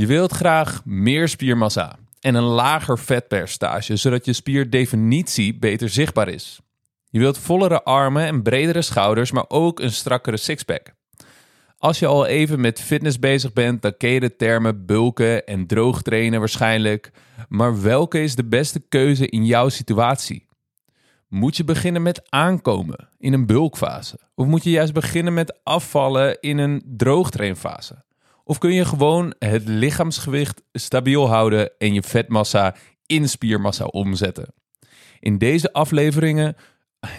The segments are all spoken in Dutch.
Je wilt graag meer spiermassa en een lager vetpercentage, zodat je spierdefinitie beter zichtbaar is. Je wilt vollere armen en bredere schouders, maar ook een strakkere sixpack. Als je al even met fitness bezig bent, dan ken je de termen bulken en droog trainen waarschijnlijk. Maar welke is de beste keuze in jouw situatie? Moet je beginnen met aankomen in een bulkfase? Of moet je juist beginnen met afvallen in een droogtrainfase? Of kun je gewoon het lichaamsgewicht stabiel houden en je vetmassa in spiermassa omzetten? In deze afleveringen,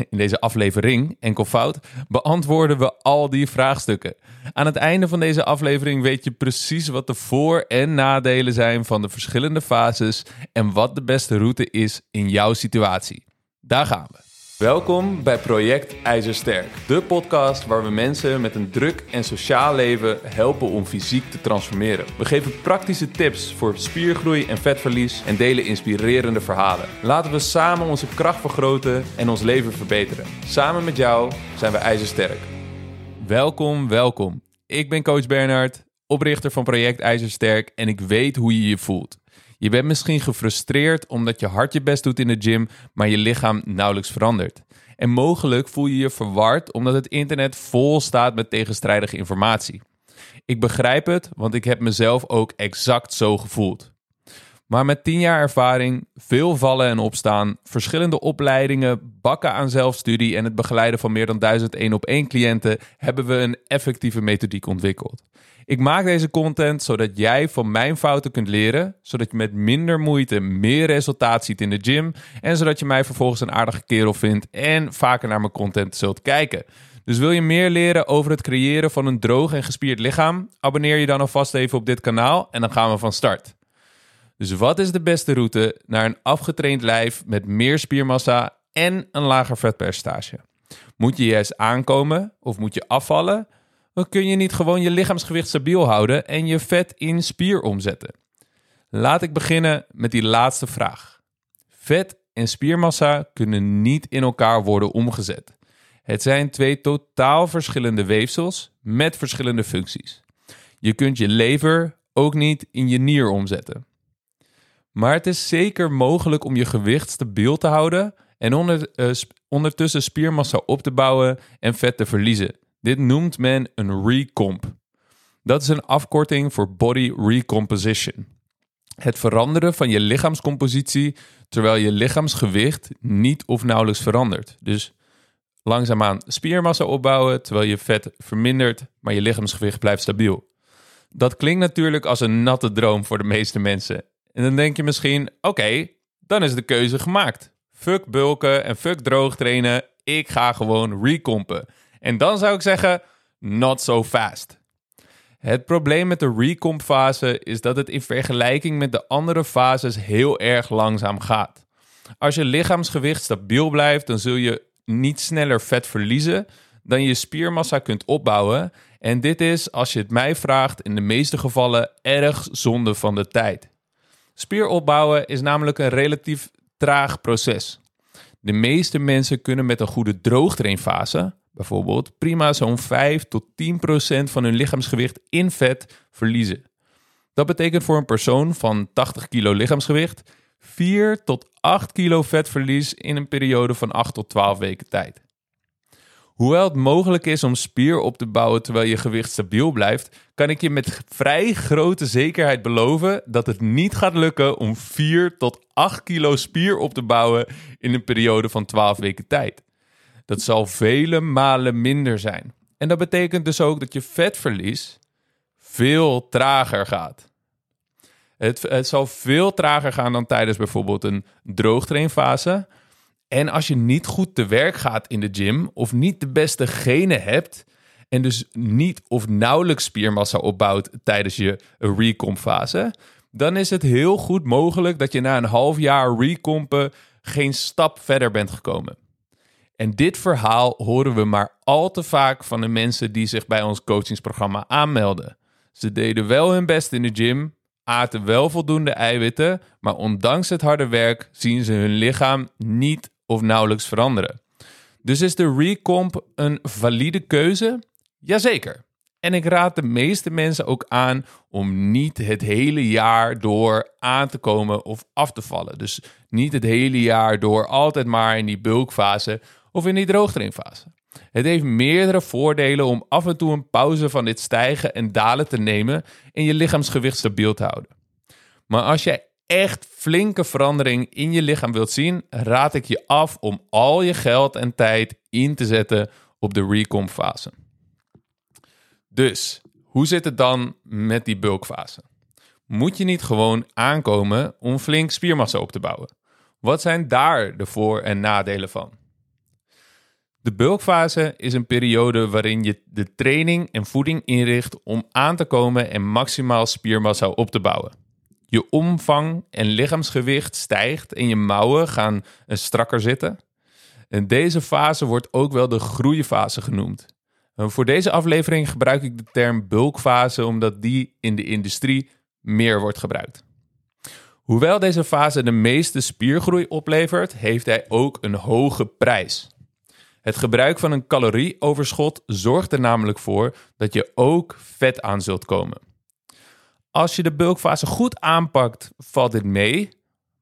in deze aflevering, enkel fout, beantwoorden we al die vraagstukken. Aan het einde van deze aflevering weet je precies wat de voor- en nadelen zijn van de verschillende fases en wat de beste route is in jouw situatie. Daar gaan we. Welkom bij Project IJzersterk, de podcast waar we mensen met een druk en sociaal leven helpen om fysiek te transformeren. We geven praktische tips voor spiergroei en vetverlies en delen inspirerende verhalen. Laten we samen onze kracht vergroten en ons leven verbeteren. Samen met jou zijn we IJzersterk. Welkom, welkom. Ik ben coach Bernard, oprichter van Project IJzersterk en ik weet hoe je je voelt. Je bent misschien gefrustreerd omdat je hard je best doet in de gym, maar je lichaam nauwelijks verandert. En mogelijk voel je je verward omdat het internet vol staat met tegenstrijdige informatie. Ik begrijp het, want ik heb mezelf ook exact zo gevoeld. Maar met 10 jaar ervaring, veel vallen en opstaan, verschillende opleidingen, bakken aan zelfstudie en het begeleiden van meer dan 1001 op 1 cliënten, hebben we een effectieve methodiek ontwikkeld. Ik maak deze content zodat jij van mijn fouten kunt leren, zodat je met minder moeite meer resultaat ziet in de gym en zodat je mij vervolgens een aardige kerel vindt en vaker naar mijn content zult kijken. Dus wil je meer leren over het creëren van een droog en gespierd lichaam? Abonneer je dan alvast even op dit kanaal en dan gaan we van start. Dus wat is de beste route naar een afgetraind lijf met meer spiermassa en een lager vetpercentage? Moet je juist aankomen of moet je afvallen? Dan kun je niet gewoon je lichaamsgewicht stabiel houden en je vet in spier omzetten. Laat ik beginnen met die laatste vraag. Vet en spiermassa kunnen niet in elkaar worden omgezet. Het zijn twee totaal verschillende weefsels met verschillende functies. Je kunt je lever ook niet in je nier omzetten. Maar het is zeker mogelijk om je gewicht stabiel te houden en uh, ondertussen spiermassa op te bouwen en vet te verliezen. Dit noemt men een recomp. Dat is een afkorting voor body recomposition. Het veranderen van je lichaamscompositie terwijl je lichaamsgewicht niet of nauwelijks verandert. Dus langzaamaan spiermassa opbouwen terwijl je vet vermindert, maar je lichaamsgewicht blijft stabiel. Dat klinkt natuurlijk als een natte droom voor de meeste mensen. En dan denk je misschien: oké, dan is de keuze gemaakt. Fuck bulken en fuck droog trainen. Ik ga gewoon recompen. En dan zou ik zeggen: not so fast. Het probleem met de recomp fase is dat het in vergelijking met de andere fases heel erg langzaam gaat. Als je lichaamsgewicht stabiel blijft, dan zul je niet sneller vet verliezen dan je spiermassa kunt opbouwen. En dit is, als je het mij vraagt, in de meeste gevallen erg zonde van de tijd. Spier opbouwen is namelijk een relatief traag proces. De meeste mensen kunnen met een goede droogtrainfase, bijvoorbeeld, prima zo'n 5 tot 10 procent van hun lichaamsgewicht in vet verliezen. Dat betekent voor een persoon van 80 kilo lichaamsgewicht 4 tot 8 kilo vetverlies in een periode van 8 tot 12 weken tijd. Hoewel het mogelijk is om spier op te bouwen terwijl je gewicht stabiel blijft, kan ik je met vrij grote zekerheid beloven dat het niet gaat lukken om 4 tot 8 kilo spier op te bouwen in een periode van 12 weken tijd. Dat zal vele malen minder zijn. En dat betekent dus ook dat je vetverlies veel trager gaat. Het, het zal veel trager gaan dan tijdens bijvoorbeeld een droogtrainfase. En als je niet goed te werk gaat in de gym of niet de beste genen hebt en dus niet of nauwelijks spiermassa opbouwt tijdens je recomp fase, dan is het heel goed mogelijk dat je na een half jaar recompen geen stap verder bent gekomen. En dit verhaal horen we maar al te vaak van de mensen die zich bij ons coachingsprogramma aanmelden. Ze deden wel hun best in de gym, aten wel voldoende eiwitten, maar ondanks het harde werk zien ze hun lichaam niet of nauwelijks veranderen. Dus is de recomp een valide keuze? Jazeker. En ik raad de meeste mensen ook aan om niet het hele jaar door aan te komen of af te vallen. Dus niet het hele jaar door altijd maar in die bulkfase of in die droogtrainfase. Het heeft meerdere voordelen om af en toe een pauze van dit stijgen en dalen te nemen en je lichaamsgewicht stabiel te houden. Maar als jij echt flinke verandering in je lichaam wilt zien, raad ik je af om al je geld en tijd in te zetten op de recomp fase. Dus, hoe zit het dan met die bulkfase? Moet je niet gewoon aankomen om flink spiermassa op te bouwen? Wat zijn daar de voor- en nadelen van? De bulkfase is een periode waarin je de training en voeding inricht om aan te komen en maximaal spiermassa op te bouwen. Je omvang en lichaamsgewicht stijgt en je mouwen gaan strakker zitten. En deze fase wordt ook wel de groeifase genoemd. Voor deze aflevering gebruik ik de term bulkfase omdat die in de industrie meer wordt gebruikt. Hoewel deze fase de meeste spiergroei oplevert, heeft hij ook een hoge prijs. Het gebruik van een calorieoverschot zorgt er namelijk voor dat je ook vet aan zult komen. Als je de bulkfase goed aanpakt, valt dit mee.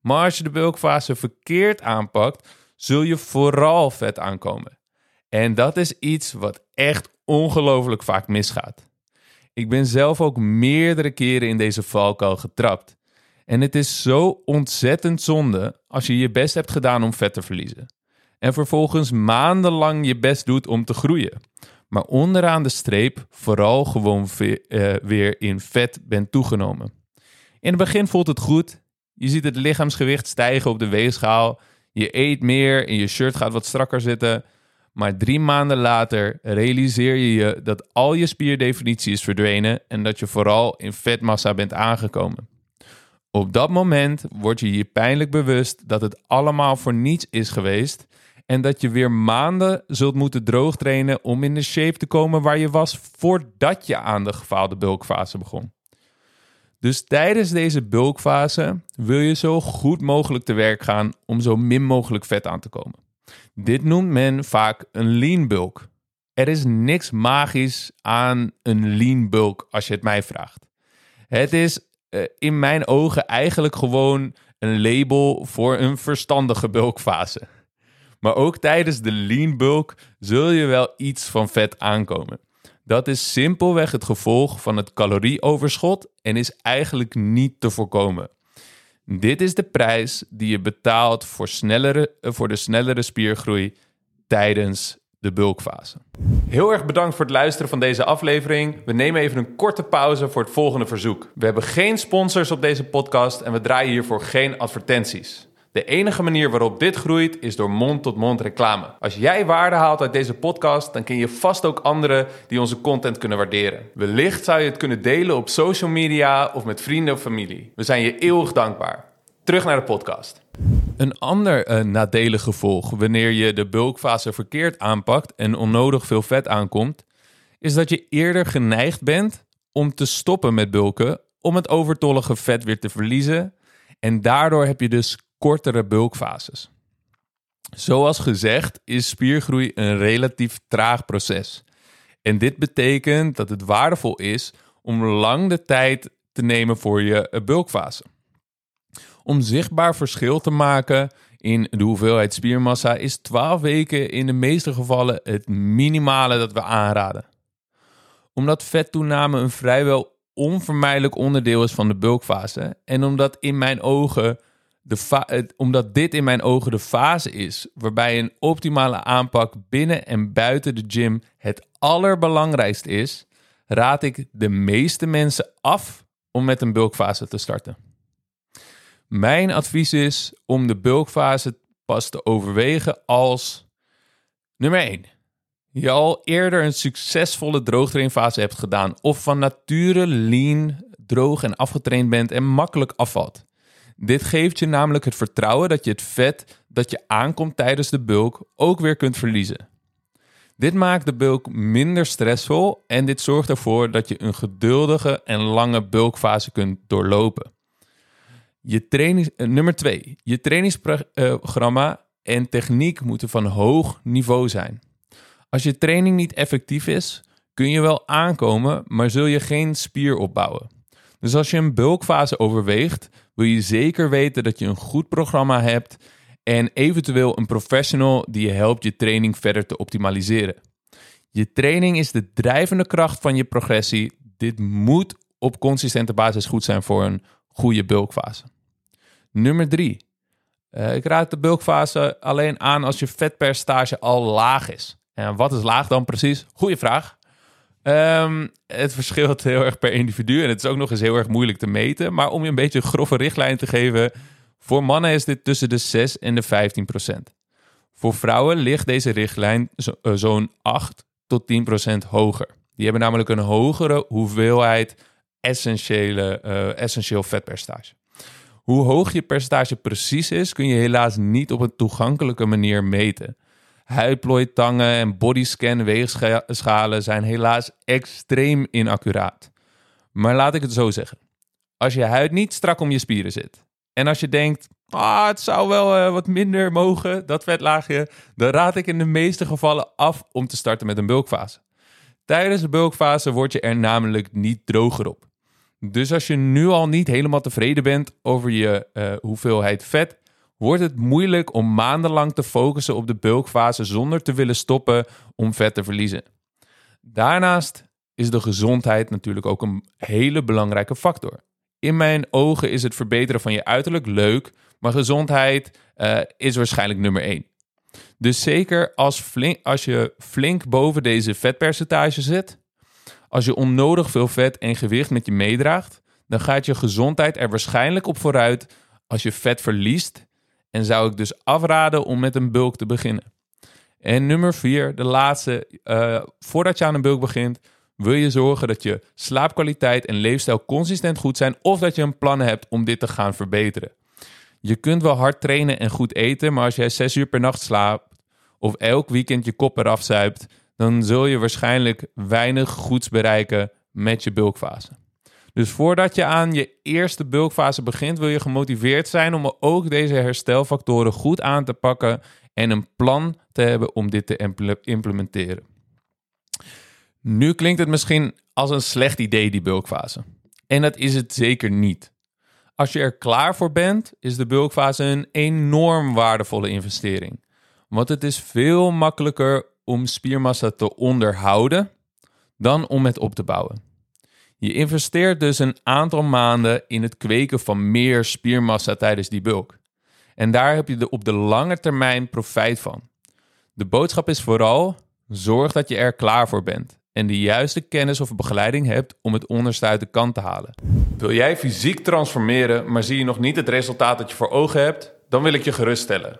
Maar als je de bulkfase verkeerd aanpakt, zul je vooral vet aankomen. En dat is iets wat echt ongelooflijk vaak misgaat. Ik ben zelf ook meerdere keren in deze valkuil getrapt. En het is zo ontzettend zonde als je je best hebt gedaan om vet te verliezen. En vervolgens maandenlang je best doet om te groeien. Maar onderaan de streep vooral gewoon eh, weer in vet bent toegenomen. In het begin voelt het goed. Je ziet het lichaamsgewicht stijgen op de weegschaal. Je eet meer en je shirt gaat wat strakker zitten. Maar drie maanden later realiseer je je dat al je spierdefinitie is verdwenen en dat je vooral in vetmassa bent aangekomen. Op dat moment word je je pijnlijk bewust dat het allemaal voor niets is geweest en dat je weer maanden zult moeten droogtrainen om in de shape te komen waar je was voordat je aan de gefaalde bulkfase begon. Dus tijdens deze bulkfase wil je zo goed mogelijk te werk gaan om zo min mogelijk vet aan te komen. Dit noemt men vaak een lean bulk. Er is niks magisch aan een lean bulk als je het mij vraagt. Het is uh, in mijn ogen eigenlijk gewoon een label voor een verstandige bulkfase. Maar ook tijdens de lean bulk zul je wel iets van vet aankomen. Dat is simpelweg het gevolg van het calorieoverschot en is eigenlijk niet te voorkomen. Dit is de prijs die je betaalt voor, snellere, eh, voor de snellere spiergroei tijdens de bulkfase. Heel erg bedankt voor het luisteren van deze aflevering. We nemen even een korte pauze voor het volgende verzoek. We hebben geen sponsors op deze podcast en we draaien hiervoor geen advertenties. De enige manier waarop dit groeit is door mond-tot-mond reclame. Als jij waarde haalt uit deze podcast, dan ken je vast ook anderen die onze content kunnen waarderen. Wellicht zou je het kunnen delen op social media of met vrienden of familie. We zijn je eeuwig dankbaar. Terug naar de podcast. Een ander uh, nadelig gevolg wanneer je de bulkfase verkeerd aanpakt en onnodig veel vet aankomt, is dat je eerder geneigd bent om te stoppen met bulken om het overtollige vet weer te verliezen. En daardoor heb je dus kortere bulkfases. Zoals gezegd is spiergroei een relatief traag proces. En dit betekent dat het waardevol is om lang de tijd te nemen voor je bulkfase. Om zichtbaar verschil te maken in de hoeveelheid spiermassa is 12 weken in de meeste gevallen het minimale dat we aanraden. Omdat vettoename een vrijwel onvermijdelijk onderdeel is van de bulkfase en omdat in mijn ogen de omdat dit in mijn ogen de fase is waarbij een optimale aanpak binnen en buiten de gym het allerbelangrijkst is, raad ik de meeste mensen af om met een bulkfase te starten. Mijn advies is om de bulkfase pas te overwegen als nummer 1. Je al eerder een succesvolle droogtrainfase hebt gedaan of van nature lean, droog en afgetraind bent en makkelijk afvalt. Dit geeft je namelijk het vertrouwen dat je het vet dat je aankomt tijdens de bulk ook weer kunt verliezen. Dit maakt de bulk minder stressvol en dit zorgt ervoor dat je een geduldige en lange bulkfase kunt doorlopen. Je trainings, uh, nummer 2. Je trainingsprogramma en techniek moeten van hoog niveau zijn. Als je training niet effectief is, kun je wel aankomen, maar zul je geen spier opbouwen. Dus als je een bulkfase overweegt, wil je zeker weten dat je een goed programma hebt en eventueel een professional die je helpt je training verder te optimaliseren. Je training is de drijvende kracht van je progressie. Dit moet op consistente basis goed zijn voor een goede bulkfase. Nummer 3. Uh, ik raad de bulkfase alleen aan als je vetpercentage al laag is. En wat is laag dan precies? Goeie vraag. Um, het verschilt heel erg per individu en het is ook nog eens heel erg moeilijk te meten. Maar om je een beetje een grove richtlijn te geven, voor mannen is dit tussen de 6 en de 15 procent. Voor vrouwen ligt deze richtlijn eh, zo'n 8 tot 10 procent hoger. Die hebben namelijk een hogere hoeveelheid essentiële, uh, essentieel vetpercentage. Hoe hoog je percentage precies is, kun je helaas niet op een toegankelijke manier meten. Huidplooitangen en bodyscan weegschalen zijn helaas extreem inaccuraat. Maar laat ik het zo zeggen. Als je huid niet strak om je spieren zit en als je denkt, ah, het zou wel uh, wat minder mogen, dat vetlaagje, dan raad ik in de meeste gevallen af om te starten met een bulkfase. Tijdens de bulkfase word je er namelijk niet droger op. Dus als je nu al niet helemaal tevreden bent over je uh, hoeveelheid vet, wordt het moeilijk om maandenlang te focussen op de bulkfase zonder te willen stoppen om vet te verliezen. Daarnaast is de gezondheid natuurlijk ook een hele belangrijke factor. In mijn ogen is het verbeteren van je uiterlijk leuk, maar gezondheid uh, is waarschijnlijk nummer één. Dus zeker als, flink, als je flink boven deze vetpercentage zit, als je onnodig veel vet en gewicht met je meedraagt, dan gaat je gezondheid er waarschijnlijk op vooruit als je vet verliest. En zou ik dus afraden om met een bulk te beginnen. En nummer vier, de laatste, uh, voordat je aan een bulk begint, wil je zorgen dat je slaapkwaliteit en leefstijl consistent goed zijn of dat je een plan hebt om dit te gaan verbeteren. Je kunt wel hard trainen en goed eten, maar als jij zes uur per nacht slaapt of elk weekend je kop eraf zuipt, dan zul je waarschijnlijk weinig goeds bereiken met je bulkfase. Dus voordat je aan je eerste bulkfase begint, wil je gemotiveerd zijn om ook deze herstelfactoren goed aan te pakken en een plan te hebben om dit te implementeren. Nu klinkt het misschien als een slecht idee, die bulkfase. En dat is het zeker niet. Als je er klaar voor bent, is de bulkfase een enorm waardevolle investering. Want het is veel makkelijker om spiermassa te onderhouden dan om het op te bouwen. Je investeert dus een aantal maanden in het kweken van meer spiermassa tijdens die bulk. En daar heb je op de lange termijn profijt van. De boodschap is vooral: zorg dat je er klaar voor bent en de juiste kennis of begeleiding hebt om het onderste uit de kant te halen. Wil jij fysiek transformeren, maar zie je nog niet het resultaat dat je voor ogen hebt? Dan wil ik je geruststellen.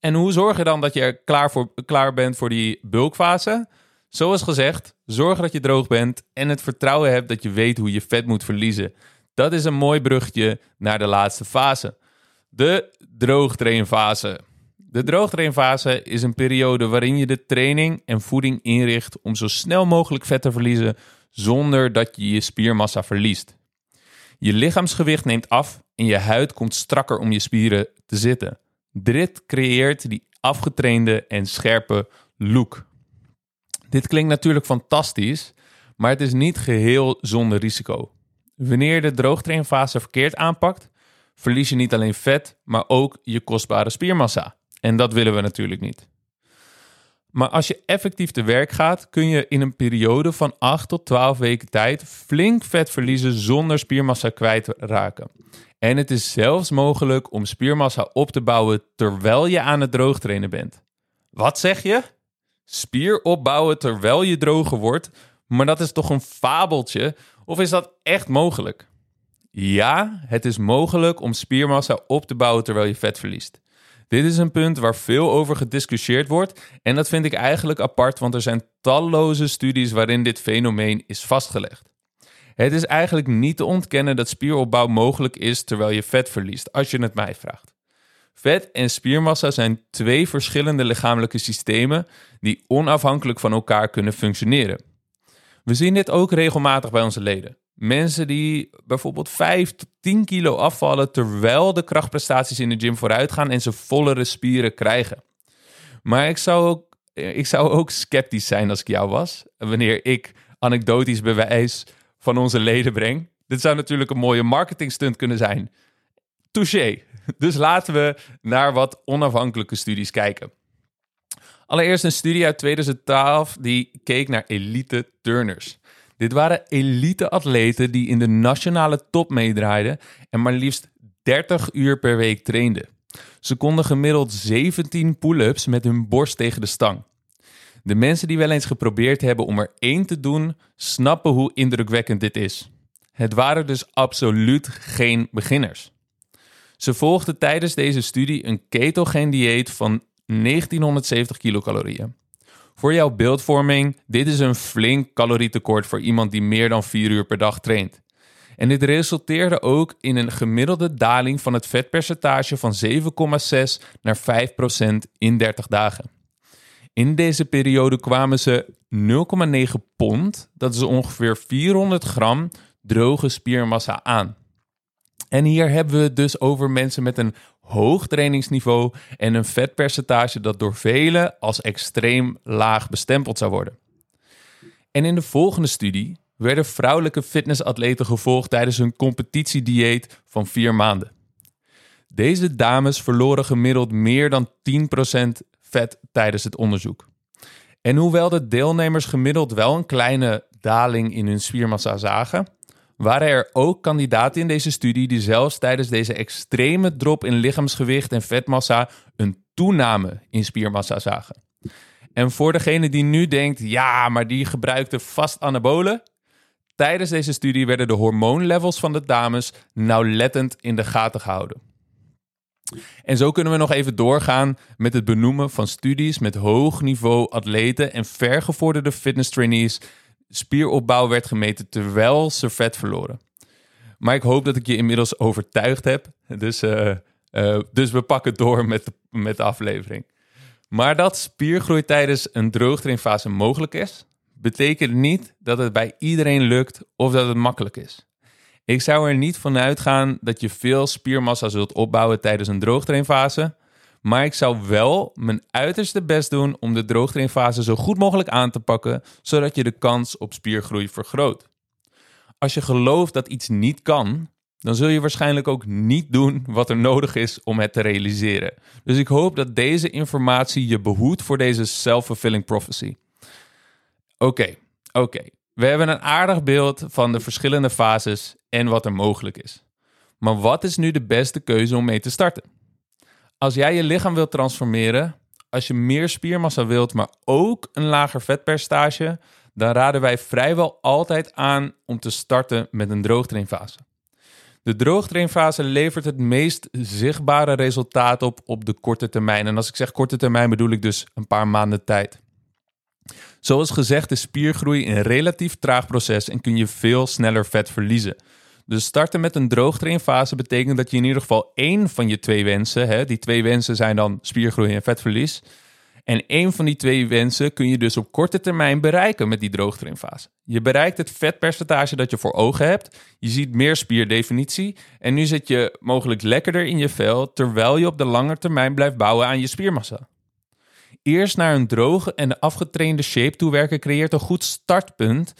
En hoe zorg je dan dat je er klaar, voor, klaar bent voor die bulkfase? Zoals gezegd, zorg dat je droog bent en het vertrouwen hebt dat je weet hoe je vet moet verliezen. Dat is een mooi brugje naar de laatste fase. De droogtrainfase. De droogtrainfase is een periode waarin je de training en voeding inricht om zo snel mogelijk vet te verliezen zonder dat je je spiermassa verliest. Je lichaamsgewicht neemt af en je huid komt strakker om je spieren te zitten. Dit creëert die afgetrainde en scherpe look. Dit klinkt natuurlijk fantastisch, maar het is niet geheel zonder risico. Wanneer de droogtrainfase verkeerd aanpakt, verlies je niet alleen vet, maar ook je kostbare spiermassa. En dat willen we natuurlijk niet. Maar als je effectief te werk gaat, kun je in een periode van 8 tot 12 weken tijd flink vet verliezen zonder spiermassa kwijt te raken. En het is zelfs mogelijk om spiermassa op te bouwen terwijl je aan het droogtrainen bent. Wat zeg je? Spier opbouwen terwijl je droger wordt? Maar dat is toch een fabeltje? Of is dat echt mogelijk? Ja, het is mogelijk om spiermassa op te bouwen terwijl je vet verliest. Dit is een punt waar veel over gediscussieerd wordt en dat vind ik eigenlijk apart, want er zijn talloze studies waarin dit fenomeen is vastgelegd. Het is eigenlijk niet te ontkennen dat spieropbouw mogelijk is terwijl je vet verliest, als je het mij vraagt. Vet en spiermassa zijn twee verschillende lichamelijke systemen die onafhankelijk van elkaar kunnen functioneren. We zien dit ook regelmatig bij onze leden. Mensen die bijvoorbeeld 5 tot 10 kilo afvallen terwijl de krachtprestaties in de gym vooruit gaan en ze vollere spieren krijgen. Maar ik zou ook, ik zou ook sceptisch zijn als ik jou was, wanneer ik anekdotisch bewijs van onze leden breng. Dit zou natuurlijk een mooie marketingstunt kunnen zijn. Touché. Dus laten we naar wat onafhankelijke studies kijken. Allereerst een studie uit 2012 die keek naar elite turners. Dit waren elite atleten die in de nationale top meedraaiden en maar liefst 30 uur per week trainden. Ze konden gemiddeld 17 pull-ups met hun borst tegen de stang. De mensen die wel eens geprobeerd hebben om er één te doen, snappen hoe indrukwekkend dit is. Het waren dus absoluut geen beginners. Ze volgden tijdens deze studie een ketogeen dieet van 1970 kilocalorieën. Voor jouw beeldvorming, dit is een flink calorietekort voor iemand die meer dan 4 uur per dag traint. En dit resulteerde ook in een gemiddelde daling van het vetpercentage van 7,6 naar 5% in 30 dagen. In deze periode kwamen ze 0,9 pond, dat is ongeveer 400 gram droge spiermassa aan. En hier hebben we het dus over mensen met een hoog trainingsniveau en een vetpercentage dat door velen als extreem laag bestempeld zou worden. En in de volgende studie werden vrouwelijke fitnessatleten gevolgd tijdens hun competitiedieet van vier maanden. Deze dames verloren gemiddeld meer dan 10% vet tijdens het onderzoek. En hoewel de deelnemers gemiddeld wel een kleine daling in hun spiermassa zagen, waren er ook kandidaten in deze studie die zelfs tijdens deze extreme drop in lichaamsgewicht en vetmassa een toename in spiermassa zagen. En voor degene die nu denkt, ja, maar die gebruikte vast anabolen. Tijdens deze studie werden de hormoonlevels van de dames nauwlettend in de gaten gehouden. En zo kunnen we nog even doorgaan met het benoemen van studies met hoog niveau atleten en vergevorderde fitness trainees spieropbouw werd gemeten terwijl ze vet verloren. Maar ik hoop dat ik je inmiddels overtuigd heb. Dus, uh, uh, dus we pakken door met de, met de aflevering. Maar dat spiergroei tijdens een droogtrainfase mogelijk is, betekent niet dat het bij iedereen lukt of dat het makkelijk is. Ik zou er niet van uitgaan dat je veel spiermassa zult opbouwen tijdens een droogtrainfase. Maar ik zou wel mijn uiterste best doen om de droogtrainfase zo goed mogelijk aan te pakken, zodat je de kans op spiergroei vergroot. Als je gelooft dat iets niet kan, dan zul je waarschijnlijk ook niet doen wat er nodig is om het te realiseren. Dus ik hoop dat deze informatie je behoedt voor deze self-fulfilling prophecy. Oké, oké. We hebben een aardig beeld van de verschillende fases en wat er mogelijk is. Maar wat is nu de beste keuze om mee te starten? Als jij je lichaam wilt transformeren, als je meer spiermassa wilt, maar ook een lager vetpercentage, dan raden wij vrijwel altijd aan om te starten met een droogtrainfase. De droogtrainfase levert het meest zichtbare resultaat op op de korte termijn. En als ik zeg korte termijn bedoel ik dus een paar maanden tijd. Zoals gezegd is spiergroei een relatief traag proces en kun je veel sneller vet verliezen. Dus starten met een droogtrainfase betekent dat je in ieder geval één van je twee wensen, hè, die twee wensen zijn dan spiergroei en vetverlies. En één van die twee wensen kun je dus op korte termijn bereiken met die droogtrainfase. Je bereikt het vetpercentage dat je voor ogen hebt. Je ziet meer spierdefinitie. En nu zit je mogelijk lekkerder in je vel, terwijl je op de lange termijn blijft bouwen aan je spiermassa. Eerst naar een droge en afgetrainde shape toewerken creëert een goed startpunt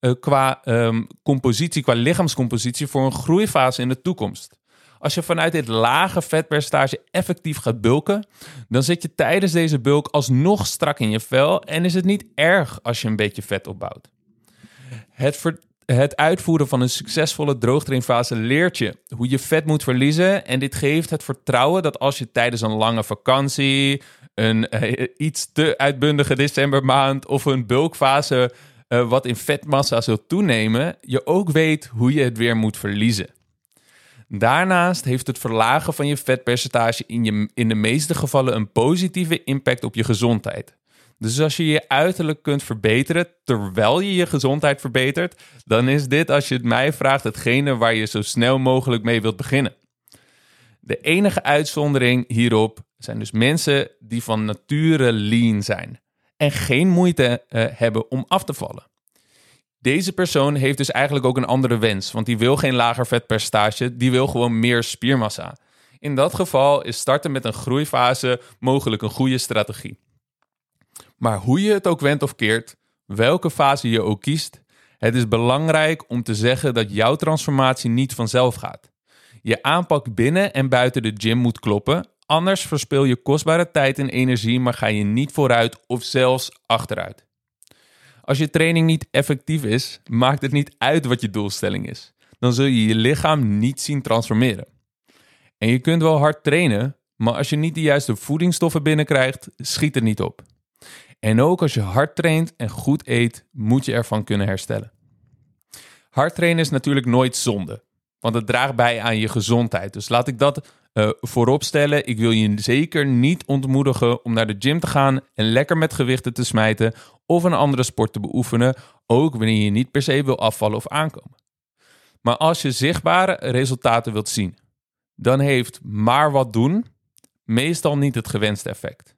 uh, qua um, compositie, qua lichaamscompositie voor een groeifase in de toekomst. Als je vanuit dit lage vetpercentage effectief gaat bulken, dan zit je tijdens deze bulk alsnog strak in je vel en is het niet erg als je een beetje vet opbouwt. Het, het uitvoeren van een succesvolle droogtrainfase leert je hoe je vet moet verliezen en dit geeft het vertrouwen dat als je tijdens een lange vakantie, een uh, iets te uitbundige decembermaand of een bulkfase uh, wat in vetmassa zult toenemen, je ook weet hoe je het weer moet verliezen. Daarnaast heeft het verlagen van je vetpercentage in, je, in de meeste gevallen een positieve impact op je gezondheid. Dus als je je uiterlijk kunt verbeteren terwijl je je gezondheid verbetert, dan is dit, als je het mij vraagt, hetgene waar je zo snel mogelijk mee wilt beginnen. De enige uitzondering hierop zijn dus mensen die van nature lean zijn en geen moeite uh, hebben om af te vallen. Deze persoon heeft dus eigenlijk ook een andere wens, want die wil geen lager vetpercentage, die wil gewoon meer spiermassa. In dat geval is starten met een groeifase mogelijk een goede strategie. Maar hoe je het ook wendt of keert, welke fase je ook kiest, het is belangrijk om te zeggen dat jouw transformatie niet vanzelf gaat. Je aanpak binnen en buiten de gym moet kloppen, anders verspil je kostbare tijd en energie, maar ga je niet vooruit of zelfs achteruit. Als je training niet effectief is, maakt het niet uit wat je doelstelling is. Dan zul je je lichaam niet zien transformeren. En je kunt wel hard trainen, maar als je niet de juiste voedingsstoffen binnenkrijgt, schiet het niet op. En ook als je hard traint en goed eet, moet je ervan kunnen herstellen. Hard trainen is natuurlijk nooit zonde, want het draagt bij aan je gezondheid. Dus laat ik dat uh, voorop stellen. Ik wil je zeker niet ontmoedigen om naar de gym te gaan en lekker met gewichten te smijten of een andere sport te beoefenen, ook wanneer je niet per se wil afvallen of aankomen. Maar als je zichtbare resultaten wilt zien, dan heeft maar wat doen meestal niet het gewenste effect.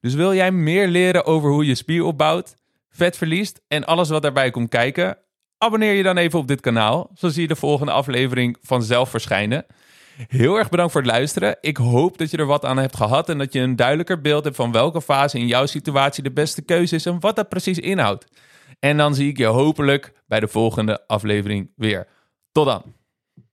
Dus wil jij meer leren over hoe je spier opbouwt, vet verliest en alles wat daarbij komt kijken? Abonneer je dan even op dit kanaal, zo zie je de volgende aflevering vanzelf verschijnen. Heel erg bedankt voor het luisteren. Ik hoop dat je er wat aan hebt gehad en dat je een duidelijker beeld hebt van welke fase in jouw situatie de beste keuze is en wat dat precies inhoudt. En dan zie ik je hopelijk bij de volgende aflevering weer. Tot dan.